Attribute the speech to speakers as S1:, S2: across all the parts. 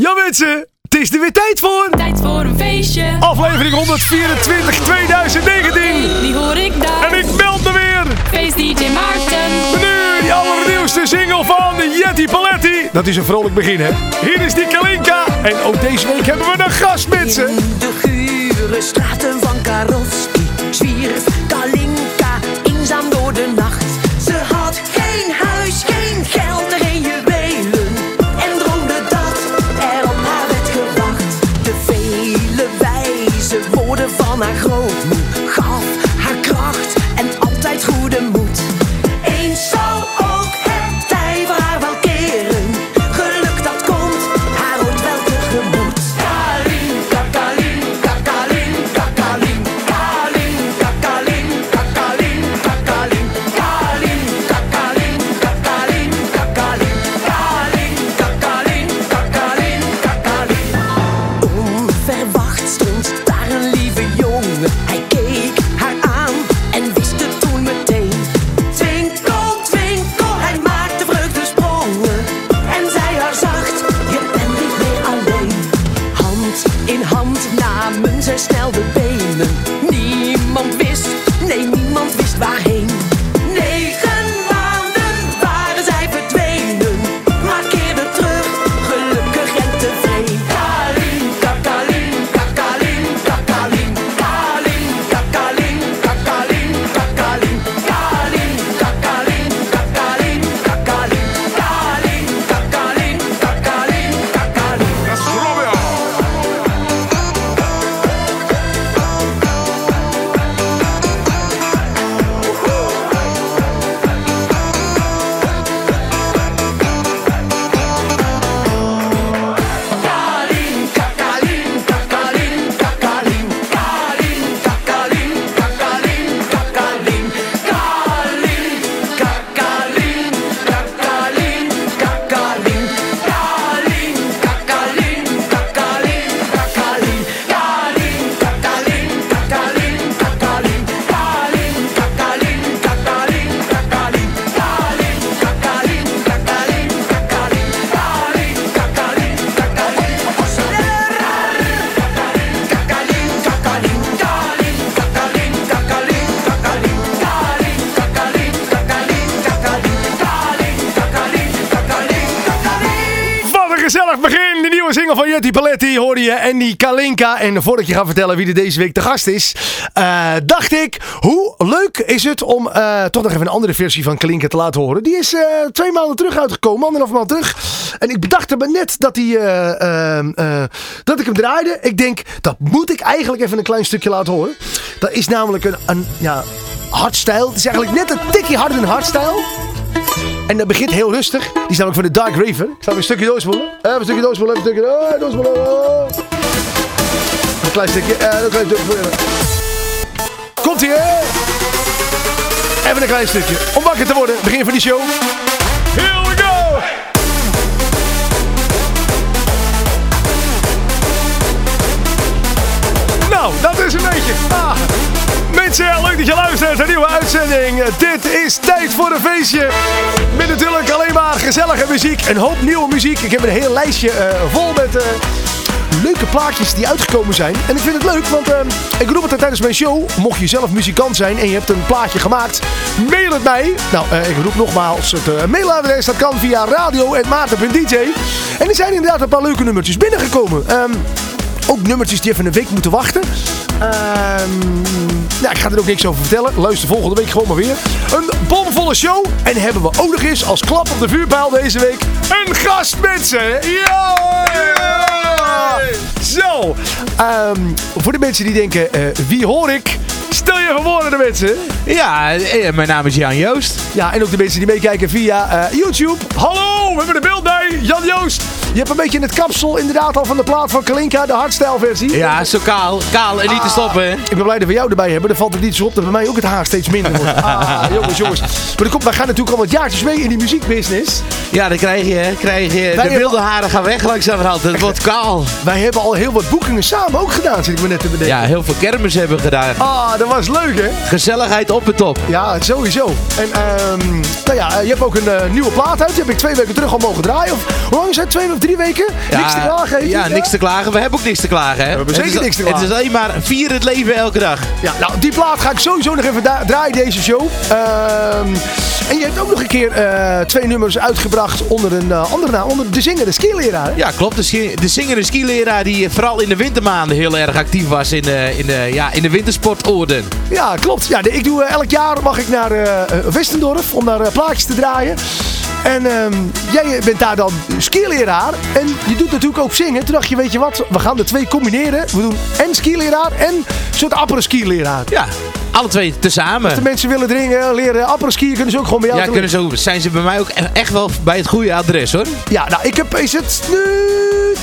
S1: Ja mensen, het is er weer tijd voor.
S2: Tijd voor een feestje.
S1: Aflevering 124 2019.
S2: Die hoor ik daar.
S1: En ik meld me weer.
S2: Feest DJ Maarten.
S1: Nu die allernieuwste single van Jetty Paletti. Dat is een vrolijk begin hè. Hier is die Kalinka. En ook deze week hebben we een gast mensen.
S3: In de gure straten van Karofsky
S1: Jetty Paletti hoorde je. Die Kalinka. En voordat je ga vertellen wie er deze week de gast is. eh, dacht ik, hoe leuk is het om eh, toch nog even een andere versie van Kalinka te laten horen. Die is eh, twee maanden terug uitgekomen. Anderhalf maand terug. En ik bedacht me net dat, die, dat ik hem draaide. Ik denk, dat moet ik eigenlijk even een klein stukje laten horen. Dat is namelijk een, een ja, hardstyle. Het is eigenlijk net een tikje harder dan hardstyle. En dat begint heel rustig. Die is namelijk van de Dark Raven. Ik zal even een stukje doorspoelen. Even een stukje doorspoelen. Even een stukje oh, doorspoelen. Oh. Een klein stukje. eh, een klein stukje. Komt ie? Even een klein stukje. Om wakker te worden. Begin van die show. Here we go! Nou, dat is een beetje. Ah. Mensen, leuk dat je luistert. Een nieuwe uitzending. Dit is tijd voor een feestje. Met natuurlijk alleen maar gezellige muziek. Een hoop nieuwe muziek. Ik heb een heel lijstje eh, vol met eh, leuke plaatjes die uitgekomen zijn. En ik vind het leuk, want eh, ik roep het tijdens mijn show. Mocht je zelf muzikant zijn en je hebt een plaatje gemaakt, mail het mij. Nou, ik roep nogmaals het uh, mailadres. Dat kan via radio.maarten.dj. En er zijn inderdaad een paar leuke nummertjes binnengekomen. Ehm, ook nummertjes die even een week moeten wachten. Ehm, ja, ik ga er ook niks over vertellen. Luister volgende week gewoon maar weer. Een bomvolle show. En hebben we ook nog eens als klap op de vuurpijl deze week een gast mensen. Ja! Zo. Ehm, voor de mensen die denken, eh, wie hoor ik? Stel je even voor de mensen.
S4: Ja, eh, mijn naam is Jan Joost.
S1: Ja, en ook de mensen die meekijken via eh, YouTube. Hallo, we hebben de beeld bij. Jan Joost. Je hebt een beetje het kapsel inderdaad al van de plaat van Kalinka, de hardstyle versie.
S4: Ja, zo kaal. Kaal en niet te stoppen. hè.
S1: Ik ben blij dat we jou erbij hebben. Dan valt het niet zo op dat bij mij ook het haar steeds minder wordt. Ah, jongens, jongens. Maar komt, wij gaan natuurlijk al wat jaartjes mee in die muziekbusiness.
S4: Ja, dan krijg je, hè, krijg je
S1: Wij
S4: de wilde haren gaan weg langzamerhand. Het wordt kaal.
S1: Wij hebben al heel wat boekingen samen ook gedaan, zit ik me net te bedenken.
S4: Ja, heel veel kermis hebben we gedaan.
S1: Ah, dat was leuk hè?
S4: Gezelligheid op en top.
S1: Ja, sowieso. En ehm, nou ja, je hebt ook een eh, nieuwe plaat uit. Die heb ik twee weken terug al mogen draaien. Of, hoe lang is het? Twee, drie weken. niks te klagen. heeft
S4: Ja, niks te klagen. We hebben ook niks te klagen, hè?
S1: hebben
S4: Het
S1: zeker niks te
S4: Het
S1: klagen.
S4: is alleen maar vier het leven elke dag.
S1: Ja, nou, die plaat ga ik sowieso nog even draaien, deze show. Ehm, en je hebt ook nog een keer eh, twee nummers uitgebracht onder een eh, andere naam. Onder de zinger, de skileraar.
S4: Ja, klopt. De, ski- de zinger en skileraar die eh, vooral in de wintermaanden heel erg actief was in de, in de, ja, in de wintersportorden.
S1: Ja, klopt. Ja, de- ik doe, elk jaar mag ik naar Westendorf om daar plaatjes te draaien. En ehm, jij bent daar dan skileraar. En je doet natuurlijk ook zingen. Toen dacht je, weet je wat, we gaan de twee combineren. We doen en skileraar en een soort appere skileraar.
S4: Ja, alle twee tezamen.
S1: Als de mensen willen dringen, leren appere skiën, kunnen ze ook gewoon bij jou
S4: Ja, kunnen zo, zijn ze bij mij ook e- echt wel bij het goede adres hoor.
S1: Ja, nou, ik heb, is het nu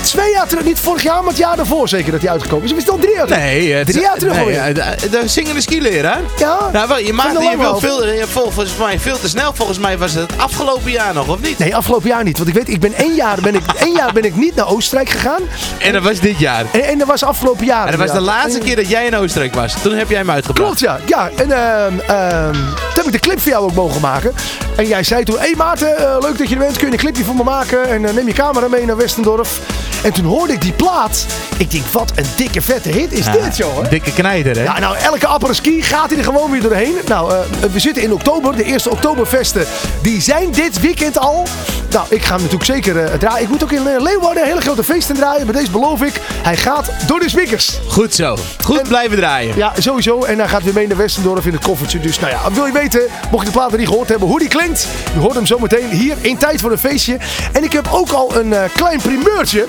S1: twee jaar terug, niet vorig jaar, maar het jaar daarvoor zeker dat hij uitgekomen is. Of is het al drie jaar terug?
S4: Nee, het
S1: Drie jaar terug
S4: nee,
S1: alweer.
S4: eh, de, de zingende skileraar.
S1: Ja.
S4: Nou, wel, je, maakt, je,
S1: over.
S4: veel, je volgens mij veel te snel. Volgens mij was het afgelopen jaar nog, of niet?
S1: Nee, afgelopen jaar niet. Want ik weet, ik ben één jaar, ben ik, één jaar ben ik niet naar Oostenrijk gegaan.
S4: En dat was dit jaar.
S1: En, en dat was afgelopen jaar.
S4: En dat was de laatste keer dat jij in Oostenrijk was. Toen heb jij hem uitgebracht.
S1: Klopt, ja. Ja, en ehm, ehm, toen heb ik de clip voor jou ook mogen maken. En jij zei toen, hé Maarten, eh, leuk dat je er bent. Kun je een clipje voor me maken? En eh, neem je camera mee naar Westendorf. En toen hoorde ik die plaat. Ik denk, wat een dikke vette hit is dit, joh. hè?
S4: Dikke knijder, hè?
S1: Ja, nou, elke apres-ski gaat hij er gewoon weer doorheen. Nou, eh, we zitten in oktober. De eerste oktoberfesten, die zijn dit weekend al. Nou, ik ga hem natuurlijk zeker eh, draaien. Ik moet ook in eh, Leeuwarden hele grote feesten draaien. Maar deze beloof ik, hij gaat door de speakers.
S4: Goed zo. Goed
S1: En-
S4: blijven draaien.
S1: Ja, sowieso. En hij gaat weer mee naar Westendorf in het koffertje. Dus nou ja, wil je weten, mocht je de plaat niet gehoord hebben, hoe die klinkt. Je hoort hem zometeen hier in Tijd voor een Feestje. En ik heb ook al een klein primeurtje.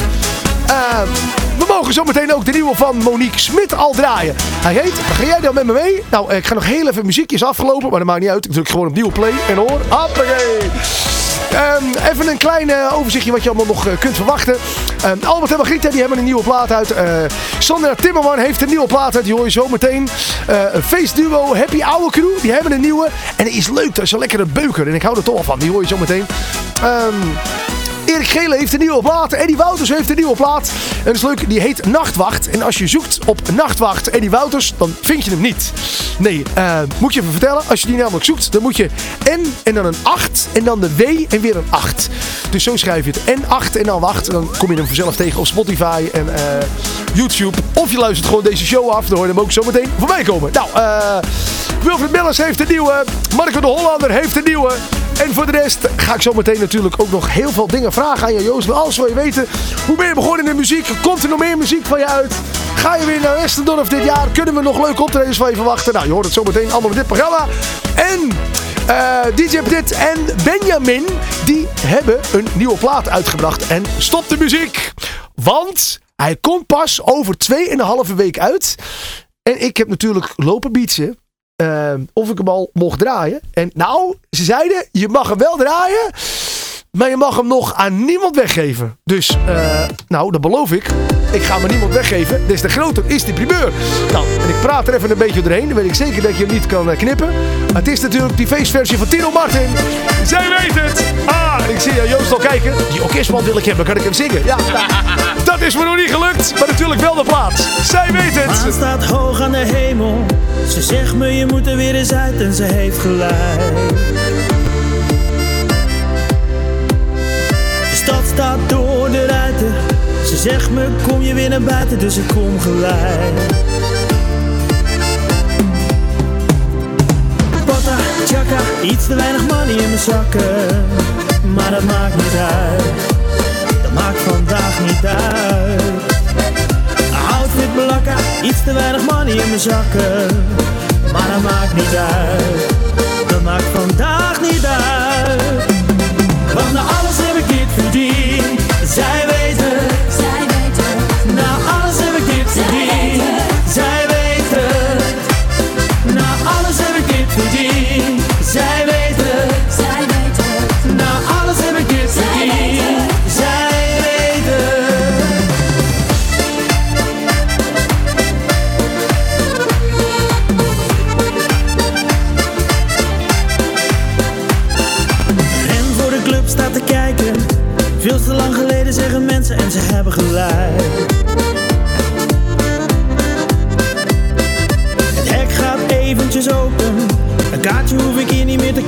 S1: Eh, we mogen zometeen ook de nieuwe van Monique Smit al draaien. Hij heet, ga jij dan met me mee? Nou, ik ga nog heel even muziekjes afgelopen, maar dat maakt niet uit. Ik druk gewoon op nieuwe play en hoor. Hoppakee. Ehm, even een klein eh, overzichtje wat je allemaal nog eh, kunt verwachten. Ehm, Albert en Margriet die hebben een nieuwe plaat uit. Eh Sandra Timmerman heeft een nieuwe plaat uit. Die hoor je zo meteen. Eh, een feestduo Happy Hour Crew. Die hebben een nieuwe. En die is leuk. Dat is een lekkere beuker. En ik hou er toch wel van. Die hoor je zo meteen. Ehm Erik Gele heeft een nieuwe plaat. Eddie Wouters heeft een nieuwe plaat. En dat is leuk, die heet Nachtwacht. En als je zoekt op Nachtwacht Eddie Wouters, dan vind je hem niet. Nee, eh, moet je even vertellen. Als je die namelijk zoekt, dan moet je N en dan een 8 en dan de W en weer een 8. Dus zo schrijf je het. N8 en dan wacht. Dan kom je hem vanzelf tegen op Spotify en eh, YouTube. Of je luistert gewoon deze show af. Dan hoor je hem ook zo meteen voorbij komen. Nou, eh Wilfred Millers heeft een nieuwe. Marco de Hollander heeft een nieuwe. En voor de rest ga ik zo meteen natuurlijk ook nog heel veel dingen vragen aan je, Joost. Maar alles wil je weten. Hoe ben je begonnen in de muziek? Komt er nog meer muziek van je uit? Ga je weer naar Westendorf dit jaar? Kunnen we nog leuke optredens van je verwachten? Nou, je hoort het zo meteen allemaal in dit programma. En eh, DJ Dit en Benjamin, die hebben een nieuwe plaat uitgebracht. En stop de muziek, want hij komt pas over 2,5 week uit. En ik heb natuurlijk lopen bietsen. Eh, of ik hem al mocht draaien. En nou, ze zeiden, je mag hem wel draaien. Maar je mag hem nog aan niemand weggeven. Dus, eh, nou, dat beloof ik. Ik ga hem aan niemand weggeven. Des te groter is die primeur. Nou, en ik praat er even een beetje doorheen. Dan weet ik zeker dat je hem niet kan eh, knippen. Maar het is natuurlijk die feestversie van Tino Martin. Zij weet het. Ah, ik zie uh, Joost al kijken. Die orkestband wil ik hebben. Kan ik hem zingen? Ja, nou, dat is me nog niet gelukt. Maar natuurlijk wel de plaats. Zij weet het.
S5: Maan staat hoog aan de hemel. Ze zegt me je moet er weer eens uit en ze heeft gelijk. Staat door de ruiten. Ze zegt me kom je weer naar buiten, dus ik kom gelijk. Pata, chaka, iets te weinig money in mijn zakken. Maar dat maakt niet uit. Dat maakt vandaag niet uit. Outfit blakka, iets te weinig money in mijn zakken. Maar dat maakt niet uit, dat maakt vandaag niet uit. Want na alles heb ik dit verdiend,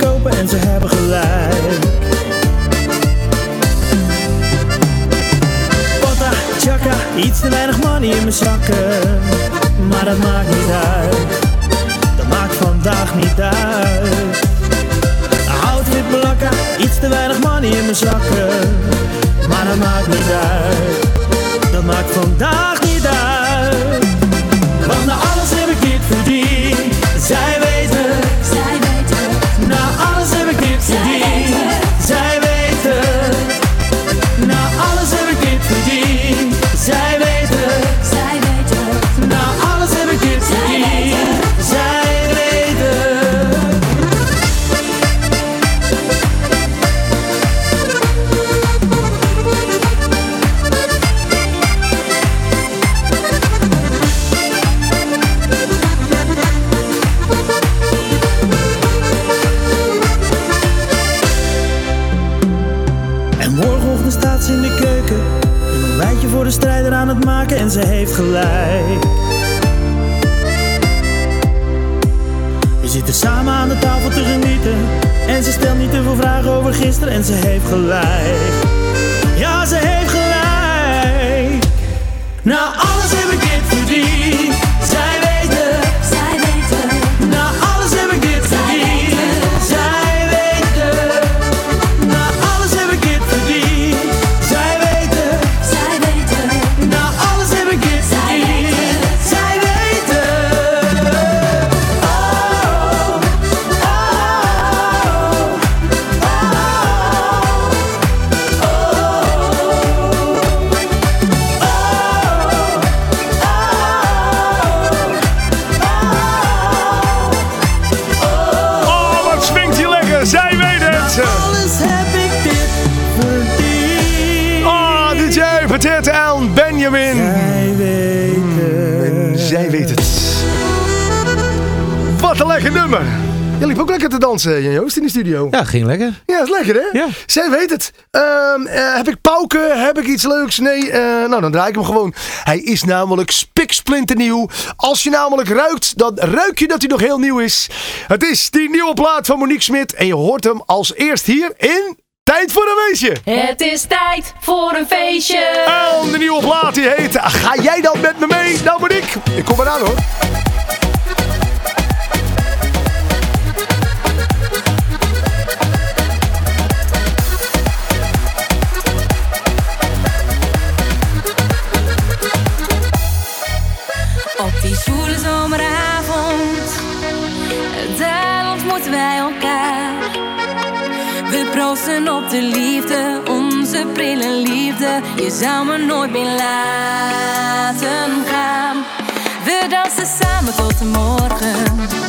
S5: kopen en ze hebben gelijk. Iets te weinig money in mijn zakken, maar dat maakt niet uit. Dat maakt vandaag niet uit. Hout wit blakken, iets te weinig money in mijn zakken, maar dat maakt niet uit. Dat maakt vandaag niet uit. Want na en ze heeft gelijk. Ja, ze heeft gelijk. Na
S1: Benjamin.
S5: Zij weten.
S1: Zij weet het. Wat een lekker nummer. Je liep ook lekker te dansen, Jan Joost, in de studio.
S4: Ja, ging lekker.
S1: Ja, is lekker hè?
S4: Ja.
S1: Zij weet het. Ehm, eh, heb ik pauken? Heb ik iets leuks? Nee, eh, nou dan draai ik hem gewoon. Hij is namelijk spiksplinternieuw. Als je namelijk ruikt, dan ruik je dat hij nog heel nieuw is. Het is die nieuwe plaat van Monique Smit. En je hoort hem als eerst hier in Tijd voor een Weesje.
S6: Het is tijd voor een feestje.
S1: En de nieuwe plaat die heet Ga jij dan met me mee? Nou Monique, ik kom eraan hoor.
S6: Zou me nooit meer laten gaan. We dansen samen tot de morgen.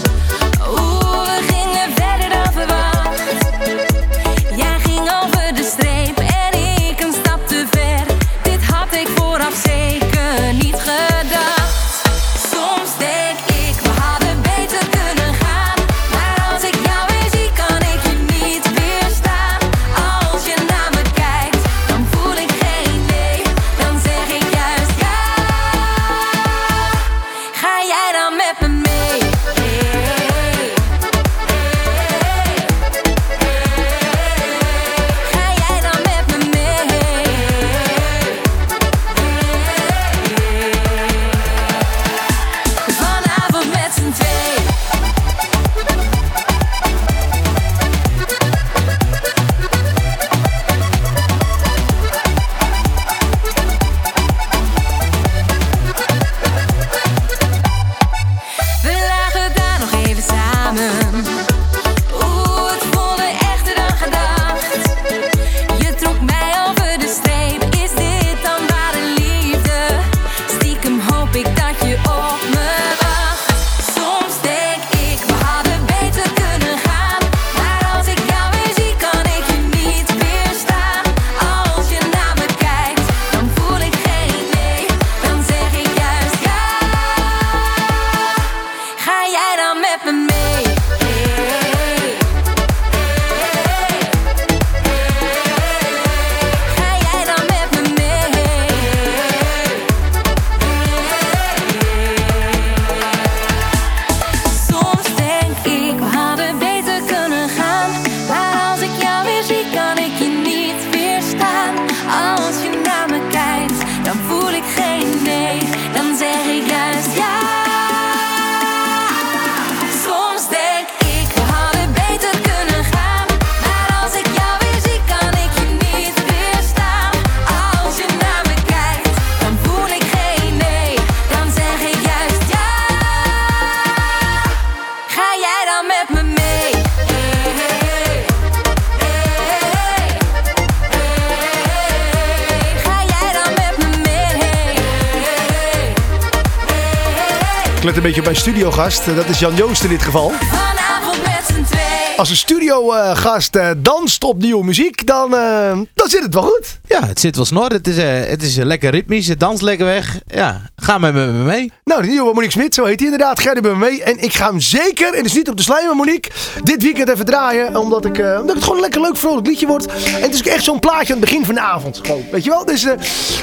S1: Mijn studiogast. Eh, Dat is Jan Joost in dit geval.
S7: Vanavond met z'n twee.
S1: Als een studiogast eh, danst op nieuwe muziek, dan, eh, dan zit het wel goed.
S4: Ja, het zit wel snor. Het is, het is lekker ritmisch. Het danst lekker weg. Ja, ga met me mee.
S1: Nou, de nieuwe Monique Smit, zo heet hij inderdaad. Er bij me mee. En ik ga hem zeker, en dus niet op de slijmer Monique, dit weekend even draaien. Omdat, ik, eh, omdat het gewoon een lekker leuk vrolijk liedje wordt. En het is echt zo'n plaatje aan het begin van de avond. Gewoon, weet je wel? Dus eh,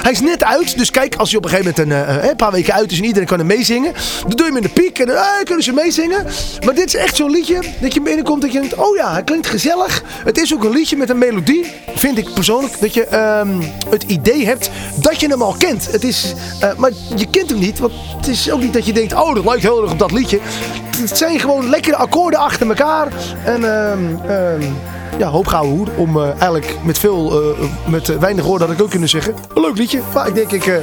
S1: hij is net uit. Dus kijk, als hij op een gegeven moment een, eh, een paar weken uit is en iedereen kan hem meezingen. Dan doe je hem in de piek en dan kunnen ze meezingen. Maar dit is echt zo'n liedje dat je binnenkomt dat je denkt, oh ja, het klinkt gezellig. Het is ook een liedje met een melodie, vind ik persoonlijk. Dat je ehm, het idee hebt dat je hem al kent. Het is, maar je kent hem niet, want het is ook niet dat je denkt, oh dat lijkt heel erg op dat liedje. Het zijn gewoon lekkere akkoorden achter elkaar. En ehm, ehm, ja, hoop gouden hoed. Om eh, eigenlijk met veel, eh, met weinig woorden had ik ook kunnen zeggen. Een leuk liedje. Maar ik denk, ik, eh,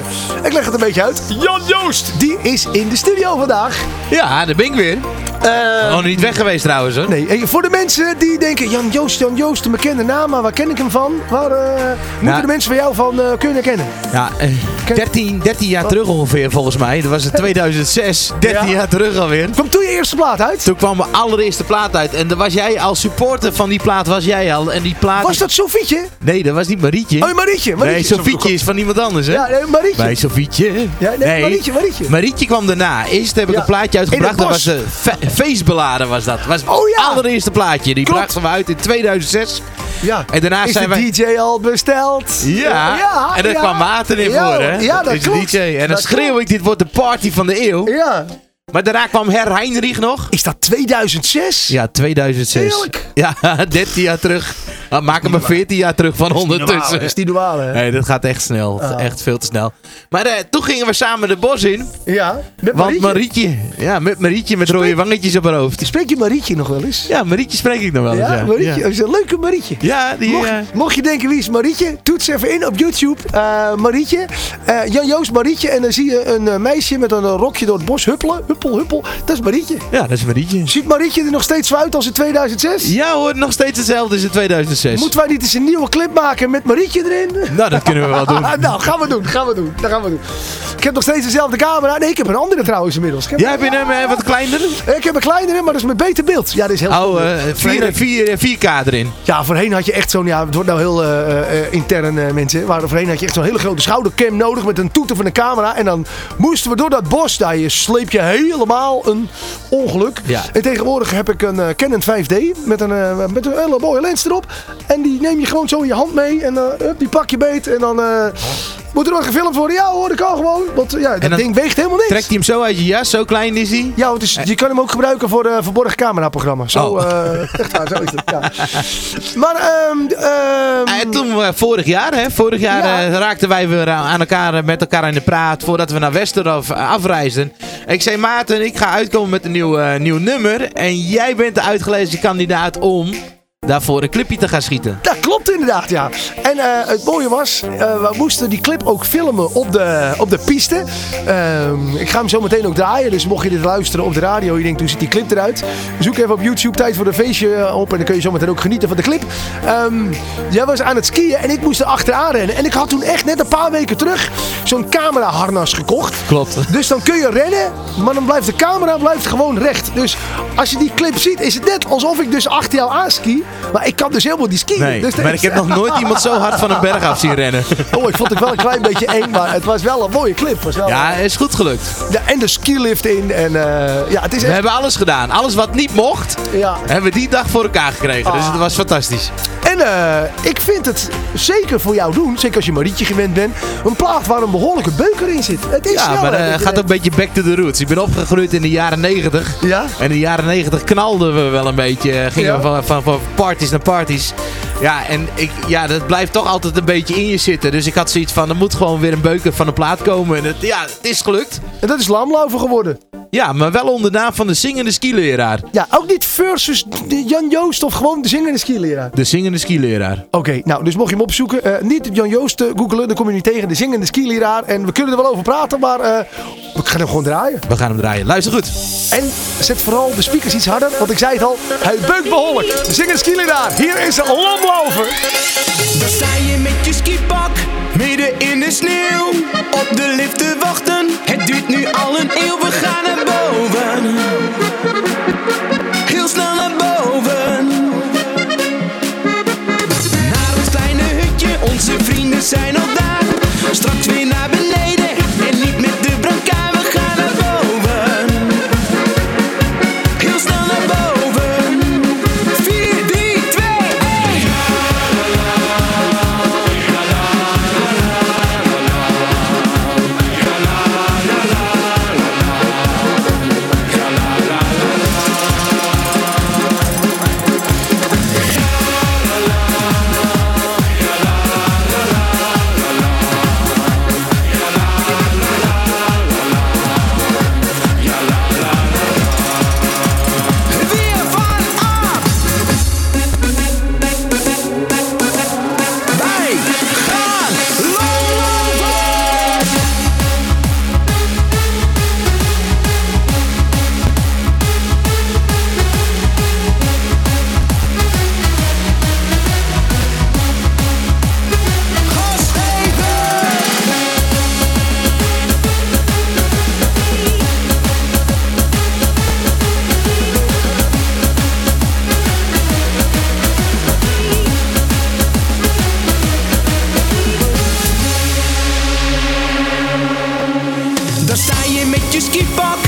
S1: ik leg het een beetje uit. Jan Joost, die is in de studio vandaag.
S4: Ja, daar ben ik weer.
S1: Eh,
S4: Nog niet weg geweest trouwens hoor.
S1: Nee, en voor de mensen die denken, Jan Joost, Jan Joost, een bekende naam, maar waar ken ik hem van? Waar eh, moeten de mensen van jou van eh, kunnen kennen?
S4: Ja, eh, 13, 13 jaar terug ongeveer volgens mij. Dat was het 2006. 13
S1: Ja.
S4: jaar terug alweer.
S1: Kwam toen je eerste plaat uit?
S4: Toen kwam mijn allereerste plaat uit. En dan was jij als supporter van die plaat, was jij al. En die plaat...
S1: Was dat Sofietje?
S4: Nee, dat was niet Marietje.
S1: Oh, Marietje. Marietje.
S4: nee, Sofietje is van iemand anders hè?
S1: Ja, nee, Marietje.
S4: Bij Sofietje.
S1: Ja, nee, Marietje, Marietje.
S4: Marietje kwam daarna. Eerst heb ik
S1: Ja.
S4: een plaatje uitgebracht.
S1: In
S4: Dat was feestbeladen was dat. was
S1: Oh ja.
S4: het allereerste plaatje. Die
S1: Klopt.
S4: brachten we uit in 2006.
S1: Ja.
S4: En daarna
S1: is
S4: zijn
S1: de
S4: wij...
S1: DJ al besteld?
S4: Ja, en daar
S1: ja.
S4: kwam water in voor, hè?
S1: Ja, dat
S4: is
S1: klopt.
S4: DJ. En dan
S1: Dat
S4: schreeuw
S1: klopt.
S4: ik, dit wordt de party van de eeuw.
S1: Ja.
S4: Maar daarna kwam Her Heinrich nog.
S1: Is dat 2006?
S4: Ja, 2006.
S1: Heerlijk.
S4: Ja, 13 jaar terug. Nou, maak hem maar 14 jaar terug van ondertussen.
S1: Dat is die normaal, hè?
S4: Nee, dat gaat echt snel.
S1: Ah.
S4: Echt veel te snel. Maar eh, toen gingen we samen de bos in.
S1: Ja. Met
S4: Want
S1: Marietje.
S4: Ja, met Marietje met rode wangetjes op haar hoofd.
S1: Spreek je Marietje nog wel eens?
S4: Ja, Marietje spreek ik nog wel eens.
S1: Ja,
S4: Ja,
S1: Marietje.
S4: ja.
S1: Dat is een leuke Marietje.
S4: Ja, die...
S1: Mocht,
S4: eh,
S1: mocht je denken wie is Marietje, toets even in op YouTube. eh, Marietje. Eh, Jan Joost Marietje. En dan zie je een meisje met een rokje door het bos huppelen. Huppel, huppel. Dat is Marietje.
S4: ja, dat is Marietje.
S1: Ziet Marietje er nog steeds zo uit als in 2006?
S4: Ja hoor, nog steeds hetzelfde als in 2006.
S1: Moeten wij niet eens een nieuwe clip maken met Marietje erin?
S4: Nou, dat kunnen we wel doen.
S1: nou, gaan we doen. Gaan we doen. Dat gaan we doen. Ik heb nog steeds dezelfde camera. Nee, ik heb een andere trouwens inmiddels.
S4: Jij hebt een eh, wat kleinere?
S1: ik heb een kleinere, maar dat is met beter beeld. Ja, dat is heel
S4: Oh,
S1: goed.
S4: eh, vier, vier, 4K erin.
S1: Ja, voorheen had je echt zo'n, ja, het wordt nou heel eh, eh, intern mensen, maar voorheen had je echt zo'n hele grote schoudercam nodig met een toeter van een camera. En dan moesten we door dat bos, daar je sleep je helemaal een ongeluk.
S4: Ja.
S1: En tegenwoordig heb ik een eh, Canon 5D met een, eh, met een hele mooie lens erop. En die neem je gewoon zo in je hand mee en hup, die pak je beet en dan... moet er nog gefilmd worden? Ja hoor, dat kan gewoon. Want ja, dat
S4: dan
S1: ding weegt helemaal niks.
S4: Trekt hij hem zo uit je jas, zo klein is hij.
S1: Ja, is, je kan hem ook gebruiken voor een verborgen cameraprogramma. Zo,
S4: Oh.
S1: eh, echt waar, zo is het. Ja. Maar, ehm ehm,
S4: En toen eh, vorig jaar, hè, vorig jaar
S1: Ja.
S4: raakten wij weer aan elkaar, met elkaar in de praat voordat we naar Westerhof afreisden. Ik zei Maarten, ik ga uitkomen met een nieuw, nieuw nummer en jij bent de uitgelezen kandidaat om daarvoor een clipje te gaan schieten.
S1: Dat klopt inderdaad, ja. En eh, het mooie was, eh, we moesten die clip ook filmen op de, op de piste. Ehm, ik ga hem zo meteen ook draaien, dus mocht je dit luisteren op de radio, je denkt hoe ziet die clip eruit? Zoek even op YouTube tijd voor een feestje eh, op en dan kun je zo meteen ook genieten van de clip. Ehm, jij was aan het skiën en ik moest er achteraan rennen. En ik had toen echt net een paar weken terug zo'n cameraharnas gekocht.
S4: Klopt.
S1: Dus dan kun je rennen, maar dan blijft de camera blijft gewoon recht. Dus als je die clip ziet, is het net alsof ik dus achter jou aanski. Maar ik kan dus helemaal die skiën.
S4: Nee,
S1: dus
S4: maar ik heb nog nooit iemand zo hard van een berg af zien rennen.
S1: Oh, ik vond het wel een klein beetje eng, maar het was wel een mooie clip. Was wel,
S4: Ja, is goed gelukt.
S1: Ja, en de skilift in. En eh, ja, het is
S4: We
S1: echt...
S4: hebben alles gedaan. Alles wat niet mocht,
S1: Ja.
S4: hebben we die dag voor elkaar gekregen. Dus
S1: Ah.
S4: het was fantastisch.
S1: En eh, ik vind het zeker voor jou doen, zeker als je Marietje gewend bent, een plaat waar een behoorlijke beuker in zit. Het is
S4: Ja,
S1: snel,
S4: maar het
S1: je
S4: gaat ook een beetje back to the roots. Ik ben opgegroeid in de jaren 90.
S1: Ja?
S4: En in de jaren 90 knalden we wel een beetje. eh, Gingen
S1: Ja.
S4: we van, van, van parties naar parties. Ja, en ik, ja, dat blijft toch altijd een beetje in je zitten. Dus ik had zoiets van, er moet gewoon weer een beuker van de plaat komen. En het, ja, het is gelukt.
S1: En dat is Lamlover geworden.
S4: Ja, maar wel onder naam van de zingende skileraar.
S1: Ja, ook niet versus de Jan Joost of gewoon de zingende skileraar.
S4: De zingende skileraar.
S1: Oké, nou, dus mocht je hem opzoeken, eh, niet Jan Joost uh, googelen, dan kom je niet tegen de zingende skileraar. En we kunnen er wel over praten, maar eh, we gaan hem gewoon draaien.
S4: We gaan hem draaien. Luister goed.
S1: En zet vooral de speakers iets harder, want ik zei het al, hij beukt behoorlijk. De zingende skileraar, hier is Lamlover.
S5: Daar sta je met je skipak, Midden in de sneeuw, op de lift te wachten. Het duurt nu al een eeuw, we gaan naar boven.
S8: Heel snel naar boven. Naar ons kleine hutje, onze vrienden zijn al. keep
S7: on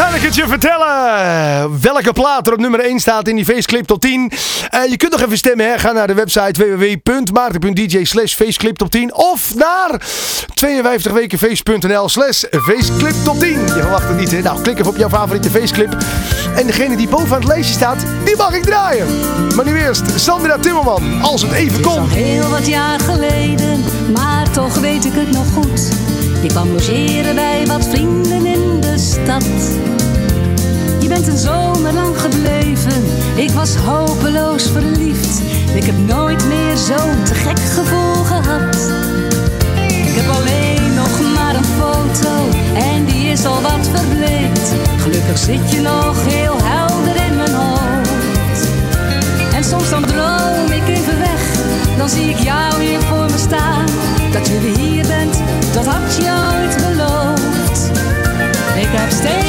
S7: Kan ik het
S8: je
S1: vertellen? Welke plaat er op nummer 1 staat in die faceclip tot 10? Eh, je kunt nog even stemmen. Hè? Ga naar de website www.maarten.dj slash faceclip tot 10. Of naar 52wekenface.nl slash faceclip tot 10. Je verwacht het niet hè? Nou, klik even op jouw favoriete faceclip. En degene die bovenaan het lijstje staat, die mag ik draaien. Maar nu eerst Sandra Timmerman. Als het even komt.
S2: Het is heel wat jaar geleden, maar toch weet ik het nog goed. Ik kwam logeren bij wat vrienden stad. Je bent een zomer lang gebleven, ik was hopeloos verliefd. Ik heb nooit meer zo'n te gek gevoel gehad. Ik heb alleen nog maar een foto en die is al wat verbleekt. Gelukkig zit je nog heel helder in mijn hoofd. En soms dan droom ik even weg, dan zie ik jou hier voor me staan. Dat weer hier bent, dat had je ooit beloofd. Ik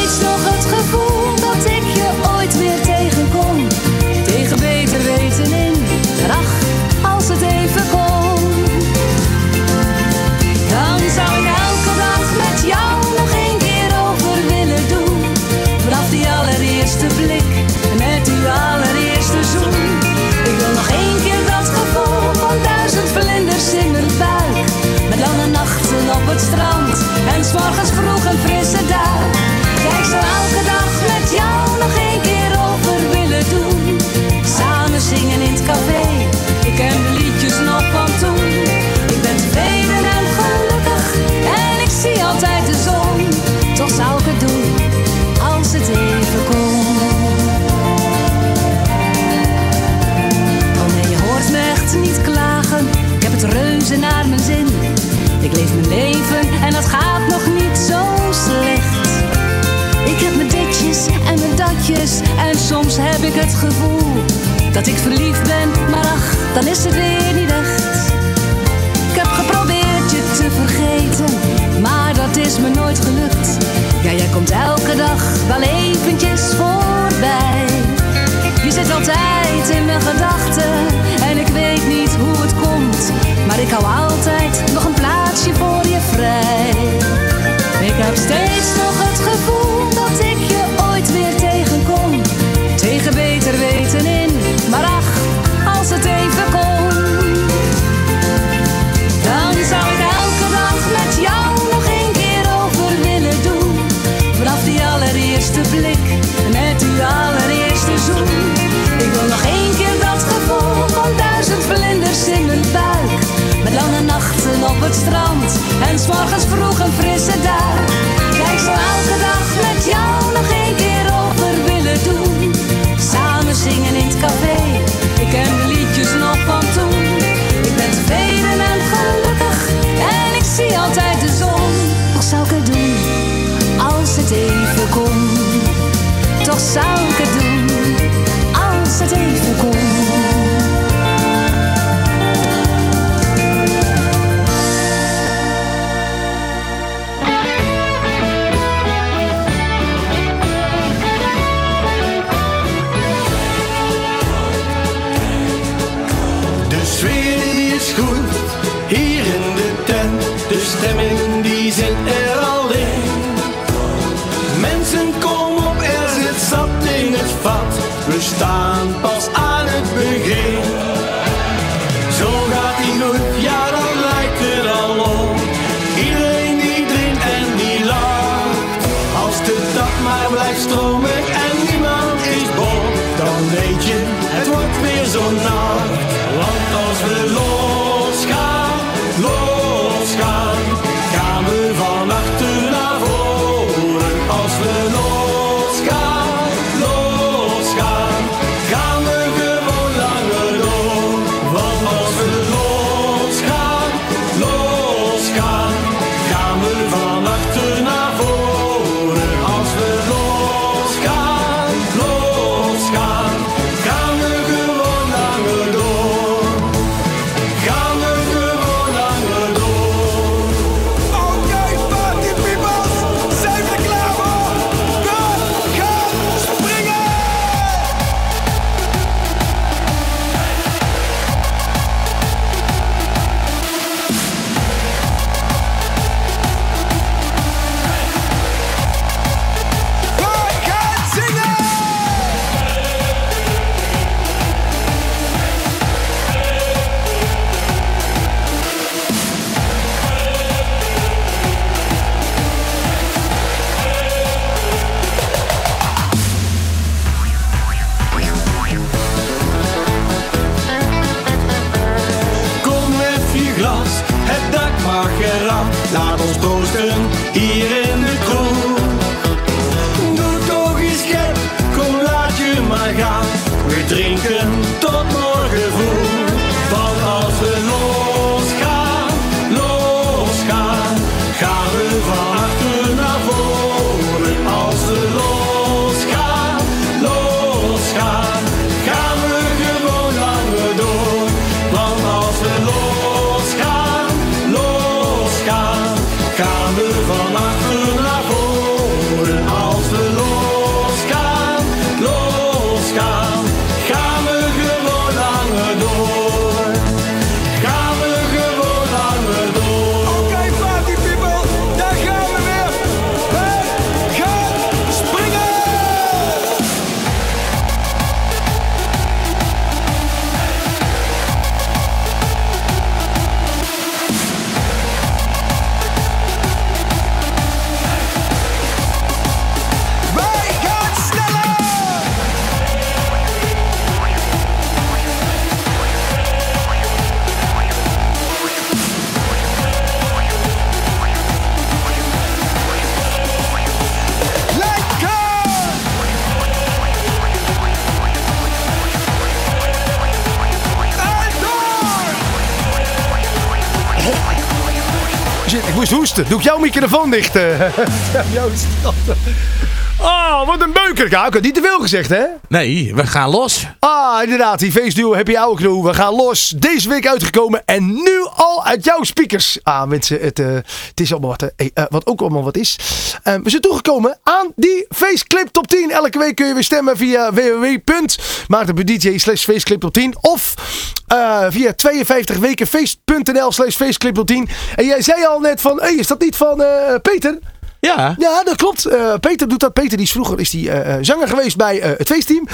S2: leven en dat gaat nog niet zo slecht. Ik heb mijn ditjes en mijn datjes en soms heb ik het gevoel dat ik verliefd ben, maar ach, dan is het weer niet echt. Ik heb geprobeerd je te vergeten, maar dat is me nooit gelukt. Ja, jij komt elke dag wel eventjes voorbij. Je zit altijd in mijn gedachten en ik weet niet hoe het komt. Maar ik hou altijd nog een plaatsje en s'morgens vroeg een frisse duik. Ja, ik zou elke dag met jou nog één keer over willen doen. Samen zingen in het café, ik ken de liedjes nog van toen. Ik ben tevreden en gelukkig en ik zie altijd de zon. Toch zou ik het doen, als het even kon. Toch zou
S1: Doe ik jouw microfoon dicht? eh? Joost. Oh, wat een beuker. Ja, ik had niet te veel gezegd, hè?
S4: Nee, we gaan los.
S1: Ah, inderdaad. Die feestduo heb je oude crew. We gaan los. Deze week uitgekomen. En nu al uit jouw speakers. Ah, mensen. Het, eh, het is allemaal wat. eh, wat ook allemaal wat is. We zijn toegekomen aan die Faceclip Top 10. Elke week kun je weer stemmen via www.maarten.dj slash Faceclip Top 10. Of eh, via 52wekenfeest.nl slash Top 10. En jij zei al net van... Hey, is dat niet van eh, Peter?
S4: Ja.
S1: Ja, dat klopt. Eh, Peter doet dat. Peter die is vroeger is die, eh, eh, zanger geweest bij het feestteam.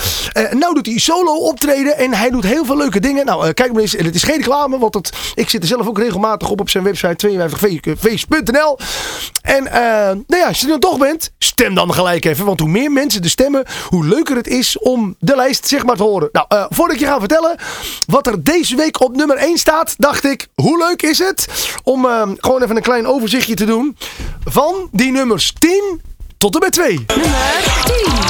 S1: Nu doet hij solo optreden en hij doet heel veel leuke dingen. Nou, kijk maar eens. En het is geen reclame, want ik zit er zelf ook regelmatig op op zijn website 52feest.nl. En nou ja, als je er toch bent, stem dan gelijk even. Want hoe meer mensen er stemmen, hoe leuker het is om de lijst zeg maar te horen. Nou, voordat ik je ga vertellen wat er deze week op nummer 1 staat, dacht ik, hoe leuk is het om gewoon even een klein overzichtje te doen van die nummers 10 tot en met 2.
S2: Nummer 10.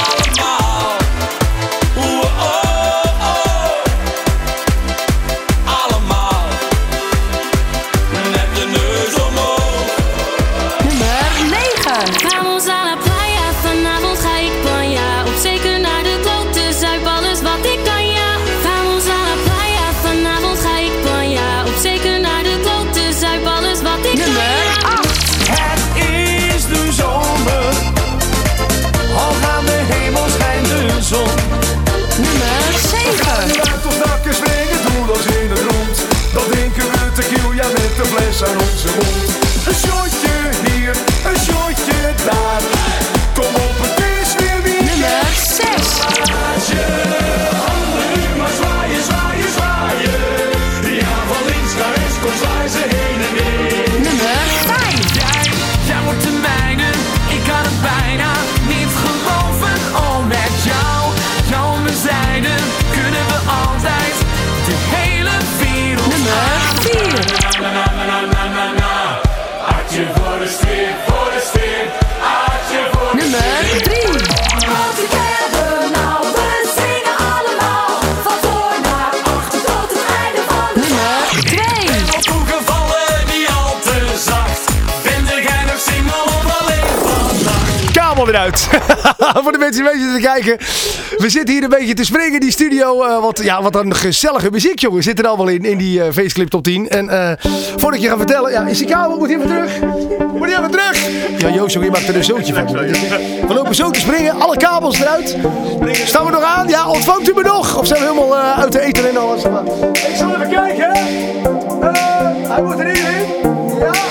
S8: Weer
S1: uit. Voor de mensen die mee zitten te kijken. We zitten hier een beetje te springen in die studio. eh, wat, ja, wat een gezellige muziek, jongen. Zit er al wel in, in die eh feestclip top 10. En eh, voordat ik je ga vertellen. Ja, is die kabel? Moet hij even terug? Moet hij even terug? Ja, Joost, je maakt er een zootje van. We lopen zo te springen. Alle kabels eruit. Staan we nog aan? Ja, ontvangt u me nog? Of zijn we helemaal uit de eten en alles? Ik zal even kijken. Eh, hij moet er hier in. Ja.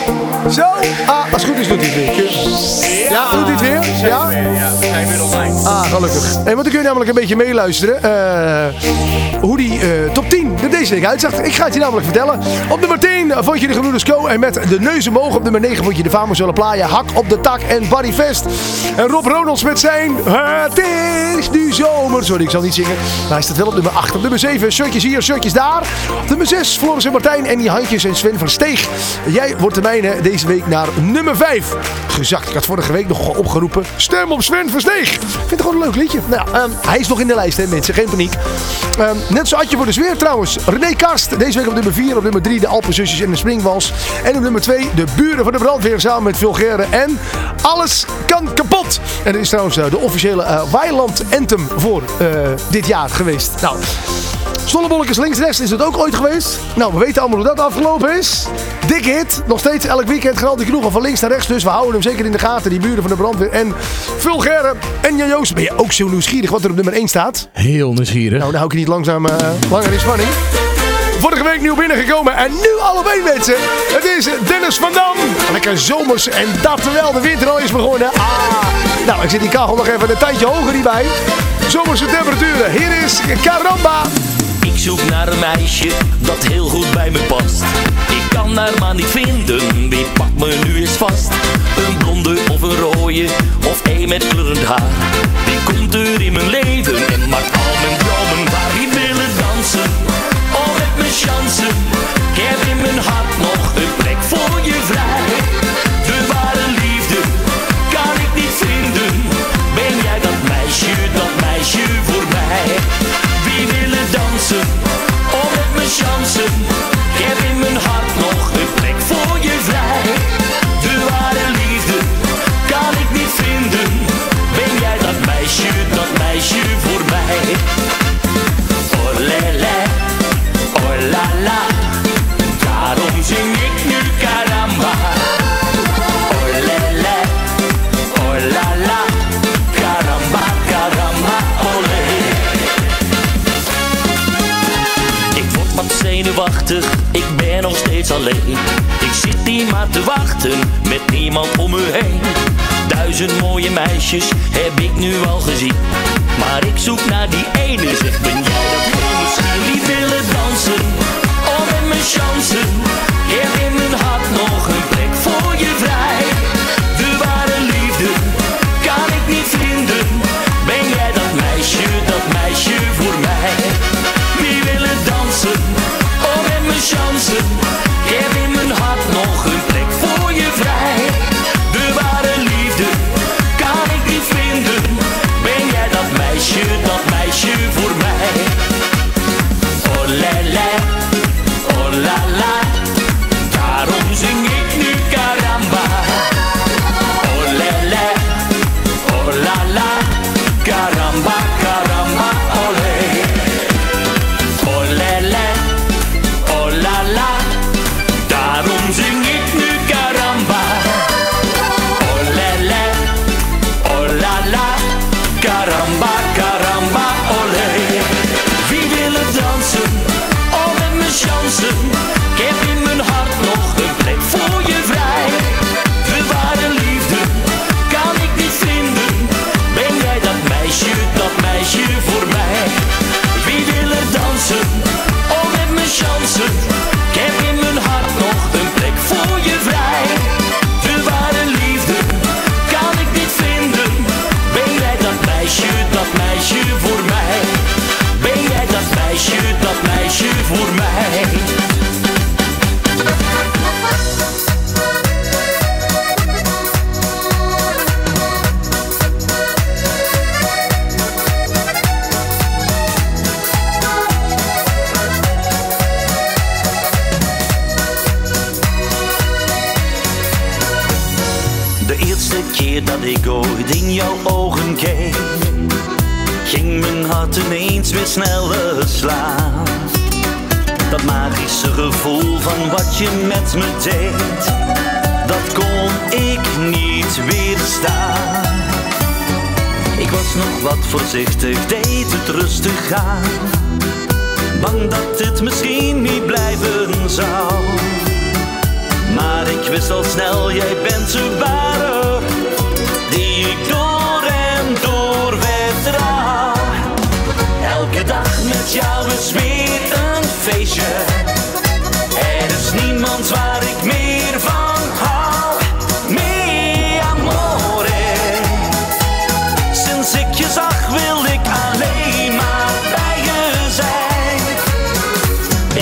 S1: Zo. Ah, als het goed is doet hij het weer. Ja, doet hij het weer? Ja? Ah, gelukkig. En want dan kun je namelijk een beetje meeluisteren eh, hoe die eh, top 10 er deze week uitzag. Ik ga het je namelijk vertellen. Op nummer 10 vond je de Gebroeders Co. En met de neus omhoog. Op nummer 9 vond je de Famozolle Playa. Hak op de tak en Barryfest. En Rob Ronalds met zijn Het is nu zomer. Sorry, ik zal niet zingen. Maar hij staat wel op nummer 8. Op nummer 7 shirtjes hier, shirtjes daar. Op nummer 6 Floris en Martijn en die handjes en Sven van Steeg. Jij wordt de mijne deze week naar nummer 5 gezakt. Ik had vorige week nog opgeroepen. Stem op Sven van Steeg. Ik vind het gewoon een leuk liedje. Nou, ehm, hij is nog in de lijst, hè mensen. Geen paniek. Ehm, net zo Adje voor de sfeer trouwens. René Karst. Deze week op nummer 4. Op nummer 3 de Alpenzusjes en de Springwals. En op nummer 2 de Buren van de Brandweer samen met Vulgaire. En Alles kan kapot. En dit is trouwens eh, de officiële eh, Weiland Anthem voor eh, dit jaar geweest. Nou... Zonnebolletjes links-rechts is het ook ooit geweest. Nou, we weten allemaal hoe dat afgelopen is. Dikke hit. Nog steeds elk weekend gaan al die kroegen van links naar rechts. Dus we houden hem zeker in de gaten. Die buren van de brandweer. En Vulgaire en Jan Joost. Ben je ook zo nieuwsgierig wat er op nummer 1 staat?
S4: Heel nieuwsgierig.
S1: Nou, dan hou ik je niet langzaam eh, langer in spanning. Vorige week nieuw binnengekomen en nu allebei mensen. Het is Dennis van Dam. Lekker zomers en dat terwijl de winter al is begonnen. Ah, nou, ik zit die kachel nog even een tijdje hoger hierbij. Zomerse temperaturen. Hier is Caramba.
S9: Ik zoek naar een meisje dat heel goed bij me past. Ik kan haar maar niet vinden, wie pakt me nu eens vast? Een blonde of een rode, of een met kleurend haar. Wie komt er in mijn leven alleen. Ik zit hier maar te wachten, met niemand om me heen. Duizend mooie meisjes heb ik nu al gezien. Maar ik zoek naar die ene, zeg ben jij dat heel misschien? Die willen dansen, oh met mijn chansen. Heb in mijn hart nog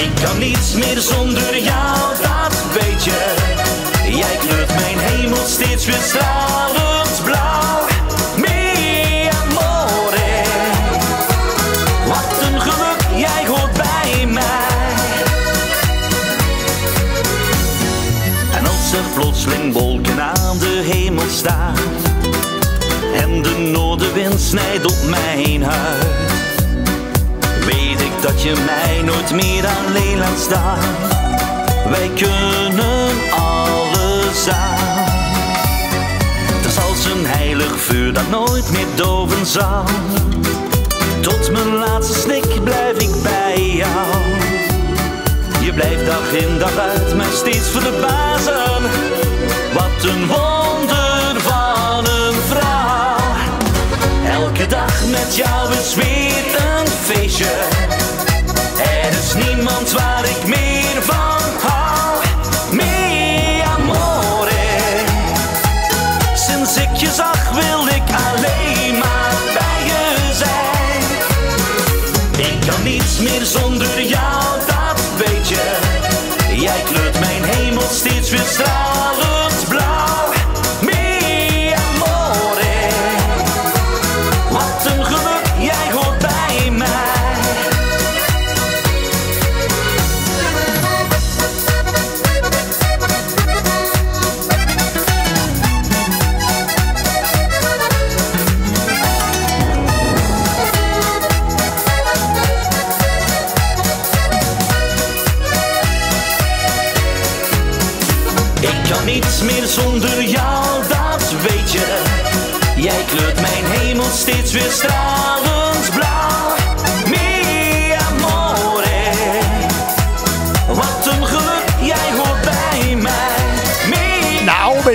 S9: Ik kan niets meer zonder jou, dat weet je. Jij kleurt mijn hemel steeds weer stralend blauw. Mi amore, wat een geluk, jij hoort bij mij. En als er plotseling wolken aan de hemel staan. En de noordenwind snijdt op mijn huid je mij nooit meer alleen laat staan. Wij kunnen alles aan. Het is als een heilig vuur dat nooit meer doven zal. Tot mijn laatste snik blijf ik bij jou. Je blijft dag in dag uit mij steeds verbazen. Wat een wonder van een vrouw. Elke dag met jou is een feestje. Niemand waar ik meer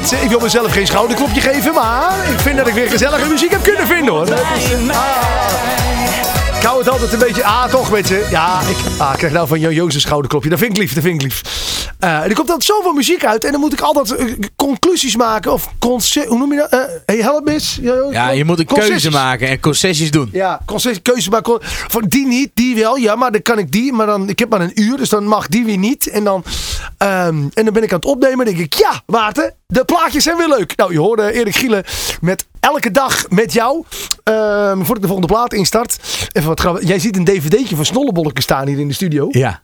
S1: mensen, ik wil mezelf geen schouderklopje geven, maar ik vind dat ik weer gezellige muziek heb kunnen vinden hoor.
S9: Mij.
S1: ik hou het altijd een beetje, ah toch mensen. Ja, ik, ah, ik krijg nou van Jojo's een schouderklopje. Dat vind ik lief, dat vind ik lief. Eh, er komt altijd zoveel muziek uit en dan moet ik altijd eh, conclusies maken. Of hoe noem je dat? Hey, help. Jojo.
S4: Ja, je moet een
S1: Concessies.
S4: keuze maken en concessies doen.
S1: Ja, concessie, keuze maken. Van die niet, die wel. Ja, maar dan kan ik die. Maar dan, ik heb maar een uur, dus dan mag die weer niet. En dan, ehm, en dan ben ik aan het opnemen. En denk ik, ja, Maarten, de plaatjes zijn weer leuk. Nou, je hoorde Erik Gielen met Elke Dag met jou. Ehm, voordat ik de volgende plaat instart. Even wat grappig. Jij ziet een dvd'tje van Snollebolletjes staan hier in de studio.
S4: Ja.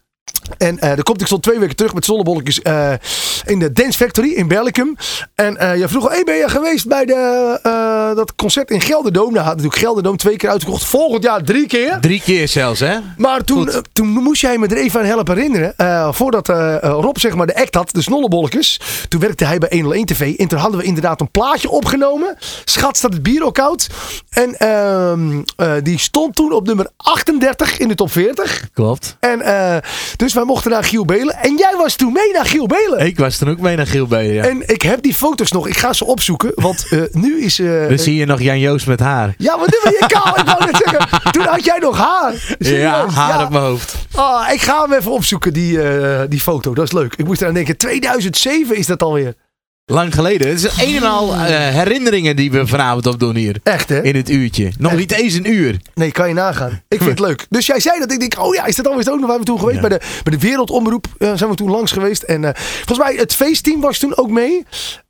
S1: En eh daar komt ik stond twee weken terug met Snollebolletjes eh, in de Dance Factory in Berlicum. En eh je vroeg al, hey, ben je geweest bij de, dat concert in Gelderdoom? Nou, had natuurlijk Gelderdoom twee keer uitgekocht. Volgend jaar drie keer.
S4: Drie keer zelfs, hè?
S1: Maar toen, toen moest jij me er even aan helpen herinneren. Voordat Rob zeg maar de act had, de snollebolletjes. Toen werkte hij bij 101 TV. En toen hadden we inderdaad een plaatje opgenomen. Schat staat het bier ook koud. En ehm, eh, die stond toen op nummer 38 in de top 40.
S4: Klopt.
S1: En dus wij mochten naar Giel Belen. En jij was toen mee naar Giel Belen.
S4: Ik was toen ook mee naar Giel Belen, ja.
S1: En ik heb die foto's nog. Ik ga ze opzoeken. Want eh, nu is... eh,
S4: Dan zie je nog Jan Joost met haar.
S1: ja, wat nu ben je kaal? Ik wou net zeggen. Toen had jij nog haar. Serieus,
S4: Ja, haar
S1: ja.
S4: op mijn hoofd.
S1: Ah, ik ga hem even opzoeken, die, eh, die foto. Dat is leuk. Ik moest eraan denken, 2007 is dat alweer.
S4: Lang geleden. Het is een en al eh, herinneringen die we vanavond opdoen hier.
S1: Echt, hè?
S4: In het uurtje. Nog
S1: Echt.
S4: niet eens een uur.
S1: Nee, kan je nagaan. Ik vind het leuk. Dus jij zei dat. Ik denk, oh ja, is dat alweer ook nog waar we toen geweest?
S4: Ja.
S1: Bij, de, bij de Wereldomroep eh, zijn we toen langs geweest. En eh, volgens mij, het feestteam was toen ook mee.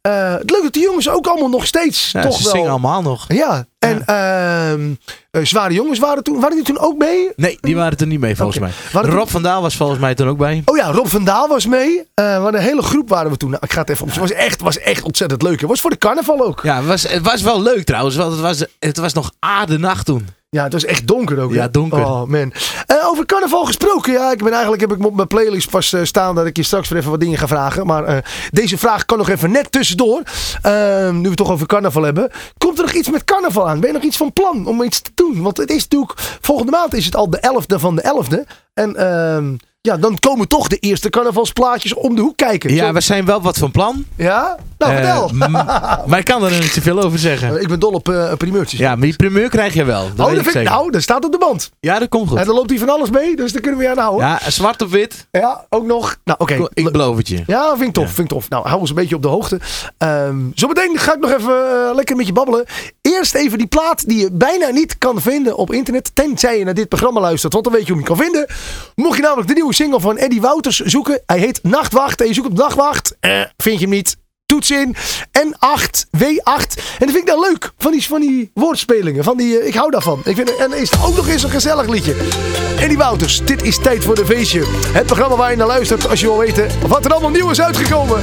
S1: Eh, het leuk dat die jongens ook allemaal nog steeds
S4: Ja,
S1: toch
S4: ze
S1: wel...
S4: zingen allemaal nog.
S1: Ja, en ehm, eh, Zware Jongens waren toen, waren die toen ook mee?
S4: Nee, die waren er niet mee volgens mij.
S1: Waren
S4: Rob van Daal was volgens mij toen ook bij.
S1: Oh ja, Rob van Daal was mee. Eh, we hadden een hele groep waren we toen. Nou, ik ga het even op. Het was echt, was echt ontzettend leuk. Het was voor de carnaval ook.
S4: Ja, het was, het was wel leuk trouwens. Want het was, het was nog aardenacht toen.
S1: Ja, het was echt donker ook. hè?
S4: Ja, donker.
S1: Oh man. Eh, over carnaval gesproken. Ja, ik ben eigenlijk heb ik op mijn playlist pas eh, staan dat ik je straks weer even wat dingen ga vragen. Maar eh, deze vraag kan nog even net tussendoor. Ehm, nu we het toch over carnaval hebben. Komt er nog iets met carnaval aan? Ben je nog iets van plan om iets te doen? Want het is natuurlijk, volgende maand is het al de 11e van de 11e. En ehm, ja, dan komen toch de eerste carnavalsplaatjes om de hoek kijken.
S4: Ja,
S1: Zo-
S4: we zijn wel wat van plan.
S1: ja? Nou,
S4: Eh,
S1: vertel.
S4: maar ik kan er niet zoveel over zeggen.
S1: ik ben dol op eh primeurtjes.
S4: Ja, maar die primeur krijg je wel. Dat
S1: oh, dat
S4: ik
S1: vind ik, nou, dat staat op de band.
S4: Ja, dat komt
S1: En
S4: goed.
S1: dan loopt hij van alles mee, dus daar kunnen we aan houden.
S4: Ja, zwart op wit.
S1: Ja, ook nog. Nou, oké.
S4: Ik beloof het je.
S1: Ja, vind ik tof, vind ik tof. Nou, hou ons een beetje op de hoogte. Ehm zometeen ga ik nog even eh, lekker met je babbelen. Eerst even die plaat die je bijna niet kan vinden op internet. Tenzij je naar dit programma luistert, want dan weet je hoe je hem kan vinden. Mocht je namelijk de nieuwe single van Eddie Wouters zoeken. Hij heet Nachtwacht. En je zoekt op Nachtwacht. Eh, vind je hem niet. Toets in. N8, W8. En dat vind ik dan leuk. Van die, van die woordspelingen. Van die, eh, ik hou daarvan. Ik vind, en is ook nog eens een gezellig liedje. Eddie Wouters, dit is tijd voor de feestje. Het programma waar je naar luistert als je wil weten wat er allemaal nieuw is uitgekomen.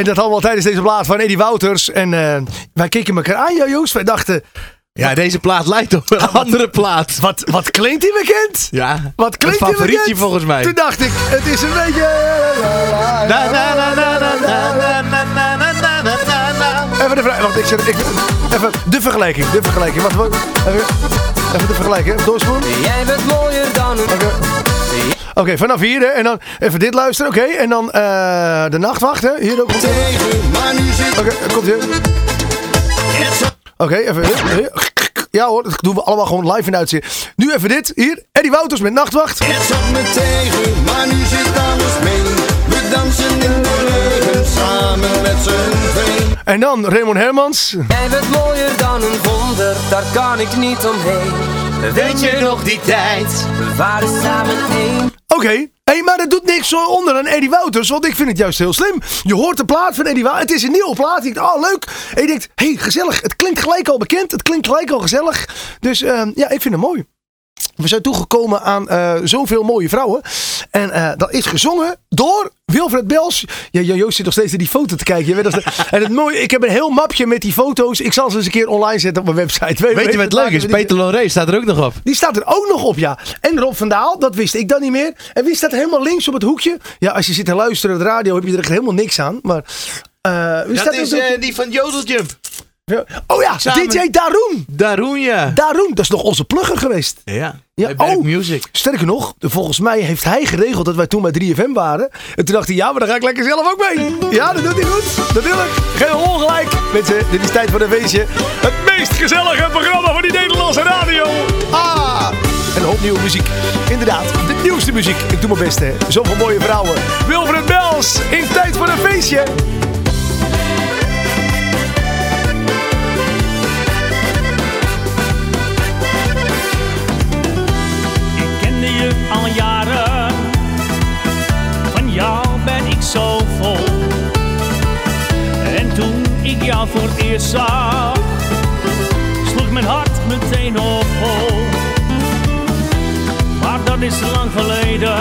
S10: en
S1: dat allemaal tijdens deze plaat van Eddie Wouters. En wij keken elkaar aan, ja, Joost. Wij dachten...
S4: Ja, deze plaat lijkt op een andere plaat.
S1: Wat, wat klinkt die bekend?
S4: Ja,
S1: wat klinkt
S4: een favorietje volgens mij.
S1: Toen dacht ik, het is een beetje... Even de vraag, wacht, ik zet... Ik, even de vergelijking, de vergelijking. Wacht, even, even de vergelijking, doorspoelen.
S3: Jij bent mooier dan
S1: Oké. Oké, vanaf hier hè, en dan even dit luisteren, oké. En dan eh, de nachtwacht, hè. Hier ook. Oké,
S10: Tegen, maar nu zit
S1: komt hier.
S10: het zo
S1: Oké, even hier. Ja hoor, dat doen we allemaal gewoon live in de uitzending. Nu even dit, hier. Eddie Wouters met Nachtwacht.
S10: Het zat me tegen, maar nu zit alles mee. We dansen in de regen, samen met z'n.
S1: En dan Raymond Hermans.
S3: Jij bent mooier dan een wonder, daar kan ik niet omheen.
S4: Weet je nog die tijd?
S3: We waren samen één.
S1: Oké, hey, maar dat doet niks onder aan Eddie Wouters, want ik vind het juist heel slim. Je hoort de plaat van Eddie Wouters, het is een nieuwe plaat. Je denkt, oh leuk. En je denkt, hey, gezellig. Het klinkt gelijk al bekend, het klinkt gelijk al gezellig. Dus eh, ja, ik vind het mooi. We zijn toegekomen aan eh, zoveel mooie vrouwen. En eh, dat is gezongen door Wilfred Bels. Ja, ja, Joost zit nog steeds naar die foto te kijken. Je weet dat- en het mooie, ik heb een heel mapje met die foto's. Ik zal ze eens een keer online zetten op mijn website.
S4: Weet je wat leuk is? Peter Loré staat er ook nog op.
S1: Die staat er ook nog op, ja. En Rob van Daal, dat wist ik dan niet meer. En wie staat helemaal links op het hoekje? Ja, als je zit te luisteren op de radio heb je er echt helemaal niks aan. Maar eh, wie
S4: Dat
S1: staat er
S4: is die van Jodeljump.
S1: Oh ja,
S4: Samen-
S1: DJ Daroen.
S4: Daroen, ja.
S1: Daroen, dat is nog onze plugger geweest.
S4: Ja,
S1: Ja, oh.
S4: Music.
S1: Sterker nog, volgens mij heeft hij geregeld dat wij toen bij 3FM waren. En toen dacht hij, ja, maar dan ga ik lekker zelf ook mee. Ja, dat doet hij goed. Natuurlijk. Geen ongelijk. Mensen, dit is tijd voor een feestje. Het meest gezellige programma van die Nederlandse radio. Ah, en een hoop nieuwe muziek. Inderdaad, de nieuwste muziek. Ik doe mijn best, hè. Zoveel mooie vrouwen. Wilfred Bels, in tijd voor een feestje.
S11: Al jaren, van jou ben ik zo vol. En toen ik jou voor het eerst zag, sloeg mijn hart meteen op hol. Maar dat is lang geleden,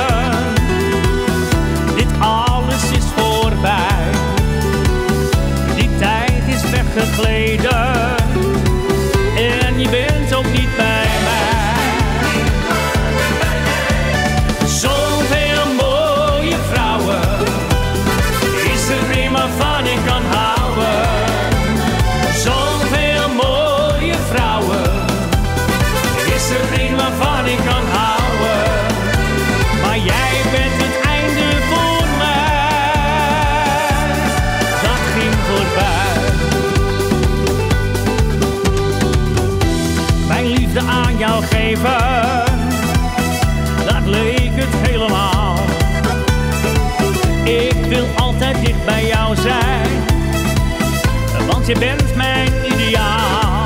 S11: je bent mijn ideaal.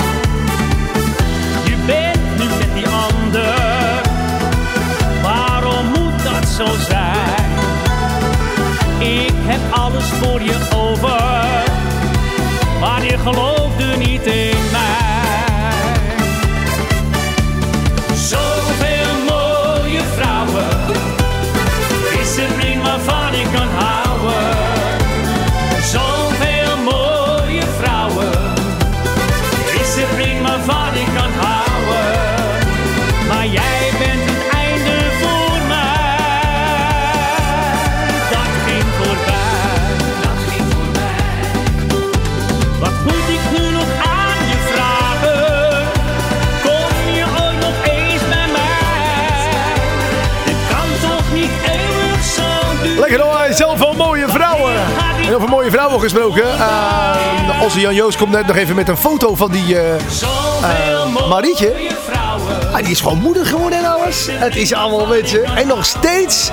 S11: Je bent nu met die ander, waarom moet dat zo zijn? Ik heb alles voor je over, maar je geloofde niet in
S1: Wel mooie vrouwen. En over mooie vrouwen gesproken. eh, onze Jan Joost komt net nog even met een foto van die eh, Marietje. Ah, die is gewoon moeder geworden en alles. Het is allemaal, weet je. En nog steeds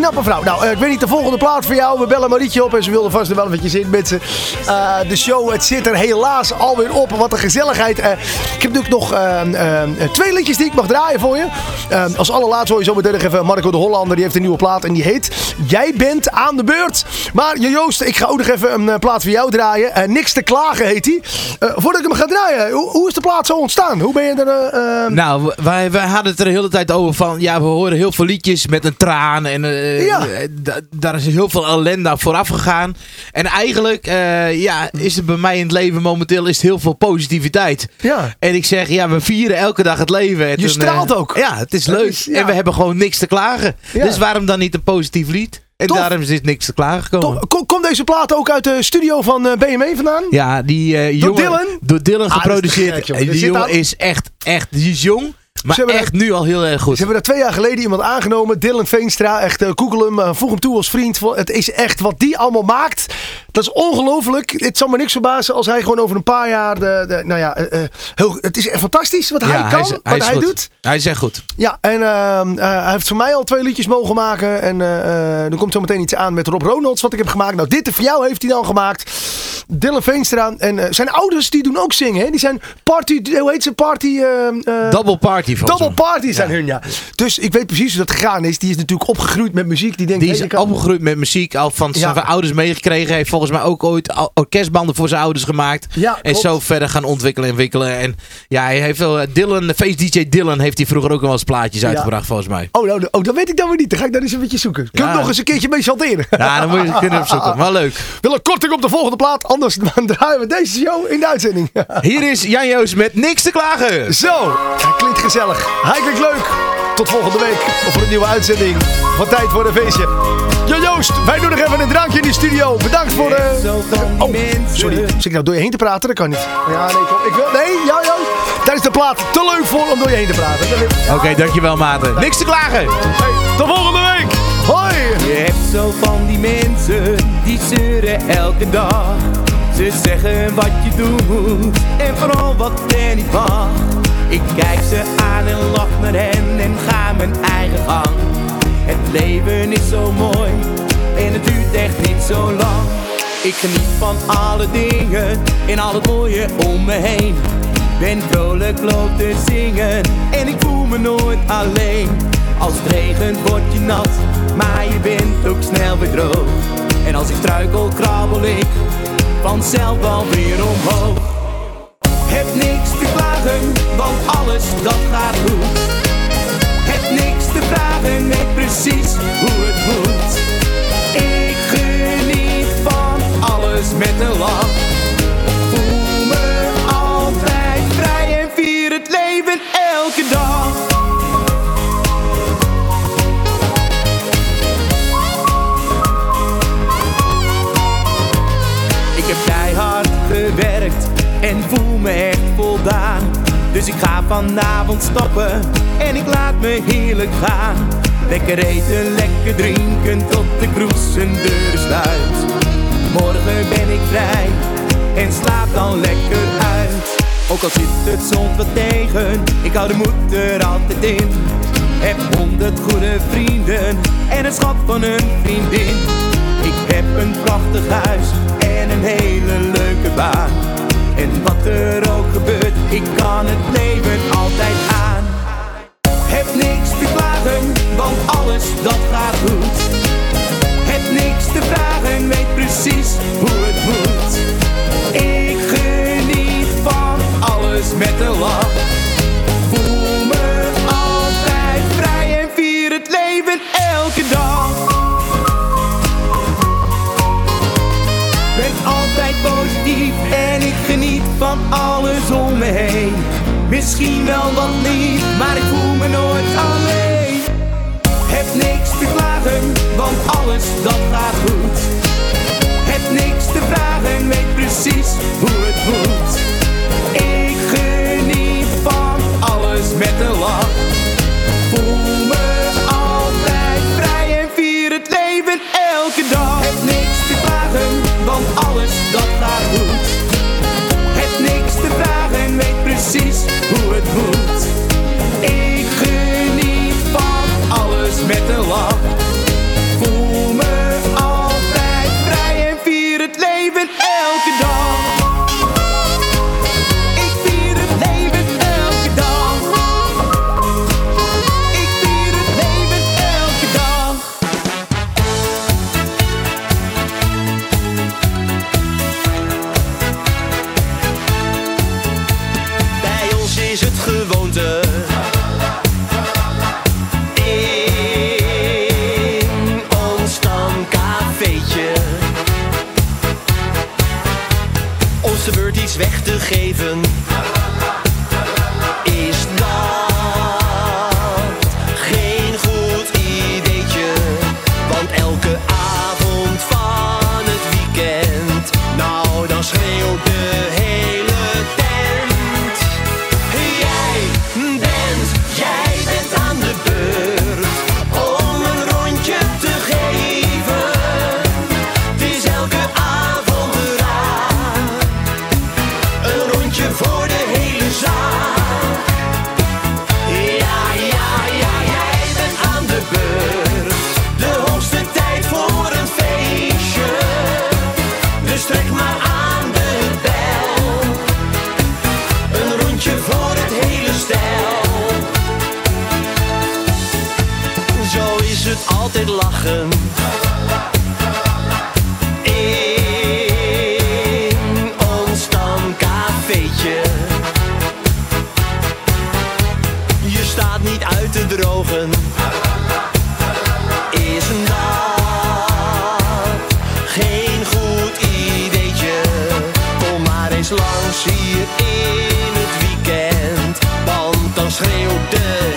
S1: knappe vrouw. Nou, eh, ik weet niet, de volgende plaat voor jou. We bellen Marietje op en ze wilde vast er wel eventjes in met ze. Eh, de show, het zit er helaas alweer op. Wat een gezelligheid. Eh, ik heb natuurlijk nog twee liedjes die ik mag draaien voor je. Als allerlaatste hoor je zo meteen nog even Marco de Hollander. Die heeft een nieuwe plaat en die heet Jij bent aan de beurt. Maar Jo- Joost, ik ga ook nog even een plaat voor jou draaien. Niks te klagen heet die. Voordat ik hem ga draaien, hoe, is de plaat zo ontstaan? Hoe ben je er...
S4: Nou, wij, wij hadden het er de hele tijd over van... Ja, we horen heel veel liedjes met een traan. En eh,
S1: Ja.
S4: eh, da- daar is heel veel ellende vooraf gegaan. En eigenlijk eh, ja, is er bij mij in het leven momenteel is het heel veel positiviteit.
S1: Ja.
S4: En ik zeg, ja, we vieren elke dag het leven. En
S1: Je
S4: toen,
S1: straalt ook.
S4: Ja, het is
S1: Het
S4: leuk.
S1: is- ja.
S4: En we hebben gewoon niks te klagen.
S1: Ja.
S4: Dus waarom dan niet een positief lied? En
S1: Tof.
S4: daarom is dit niks te klagen gekomen.
S1: Toch, kom- Komt deze plaat ook uit de studio van BMW vandaan?
S4: Ja, die jongen...
S1: Dylan?
S4: Door Dylan
S1: Ah,
S4: geproduceerd.
S1: gek, Er
S4: die jongen is echt, echt... Die is jong, maar
S1: hebben
S4: echt nu al heel erg goed.
S1: Ze hebben daar twee jaar geleden iemand aangenomen. Dylan Veenstra. Echt, eh, google hem. eh, voeg hem toe als vriend. Het is echt wat die allemaal maakt. Dat is ongelooflijk. Het zal me niks verbazen als hij gewoon over een paar jaar... De, de, nou ja, eh, eh, heel, het is echt fantastisch wat hij kan.
S4: is,
S1: wat
S4: is
S1: hij doet.
S4: Hij is echt goed.
S1: Ja, en ehm, eh, hij heeft voor mij al twee liedjes mogen maken. En er komt zo meteen iets aan met Rob Ronalds wat ik heb gemaakt. Nou, dit voor jou heeft hij dan gemaakt. Dylan Veenstra. En zijn ouders die doen ook zingen. Hè? Die zijn party... Hoe heet ze? Party... ehm, eh,
S4: Double party volgens
S1: Double party zijn hun, ja. Dus ik weet precies hoe dat gegaan is. Die is natuurlijk opgegroeid met muziek. Die denkt,
S4: Die is
S1: kan-
S4: opgegroeid met muziek, al van zijn
S1: Ja.
S4: ouders meegekregen. Heeft volgens mij ook ooit orkestbanden voor zijn ouders gemaakt.
S1: Ja,
S4: en zo verder gaan ontwikkelen en wikkelen. En ja, hij heeft wel, eh, Dylan, de face DJ Dylan, heeft hij vroeger ook wel eens plaatjes uitgebracht volgens mij.
S1: Oh, nou, oh, dat weet ik dan weer niet. Dan ga ik daar eens een beetje zoeken. Kun je nog eens een keertje mee chanteren?
S4: Ja, dan moet je het kunnen opzoeken. Maar leuk.
S1: Wil een korting op de volgende plaat. Anders dan draaien we deze show in de uitzending.
S4: Hier is Jan Joos met niks te klagen.
S1: Zo, klinkt gezellig. Hij klinkt leuk. Tot volgende week voor een nieuwe uitzending van Tijd voor een Feestje. Jo Joost, wij doen nog even een drankje in die studio. Bedankt voor de... Oh, sorry. Zit ik nou door je heen te praten? Dat kan niet. Ja, nee, kom. Ik wil... Nee, ja, Joost. Daar is de plaat te leuk voor om door je heen te praten. Ja.
S4: Oké, dankjewel maten. Niks te klagen.
S1: Hey, tot volgende week. Hoi.
S12: Je hebt zo van die mensen die zeuren elke dag. Ze zeggen wat je doet en vooral wat er niet mag. Ik kijk ze aan en lach naar hen en ga mijn eigen gang. Leven is zo mooi en het duurt echt niet zo lang. Ik geniet van alle dingen en al het mooie om me heen. Ben vrolijk loop te zingen en ik voel me nooit alleen. Als het regent word je nat, maar je bent ook snel weer droog. En als ik struikel krabbel ik vanzelf alweer omhoog. Heb niks te klagen, want alles dat gaat goed. Dus ik ga vanavond stoppen. en ik laat me heerlijk gaan. Lekker eten, lekker drinken tot de kroes een deur sluit. Morgen ben ik vrij en slaap dan lekker uit. Ook al zit het soms wat tegen, ik hou de moed er altijd in. Heb honderd goede vrienden en een schat van een vriendin. Ik heb een prachtig huis en een hele leuke baan. En wat er ook gebeurt, ik kan het leven altijd aan. Heb niks te klagen, want alles dat gaat goed. Heb niks te vragen, weet precies hoe het moet. Misschien wel wat lief, maar ik voel me nooit alleen. Heb niks te klagen, want alles dat gaat goed.
S7: Eu Deus.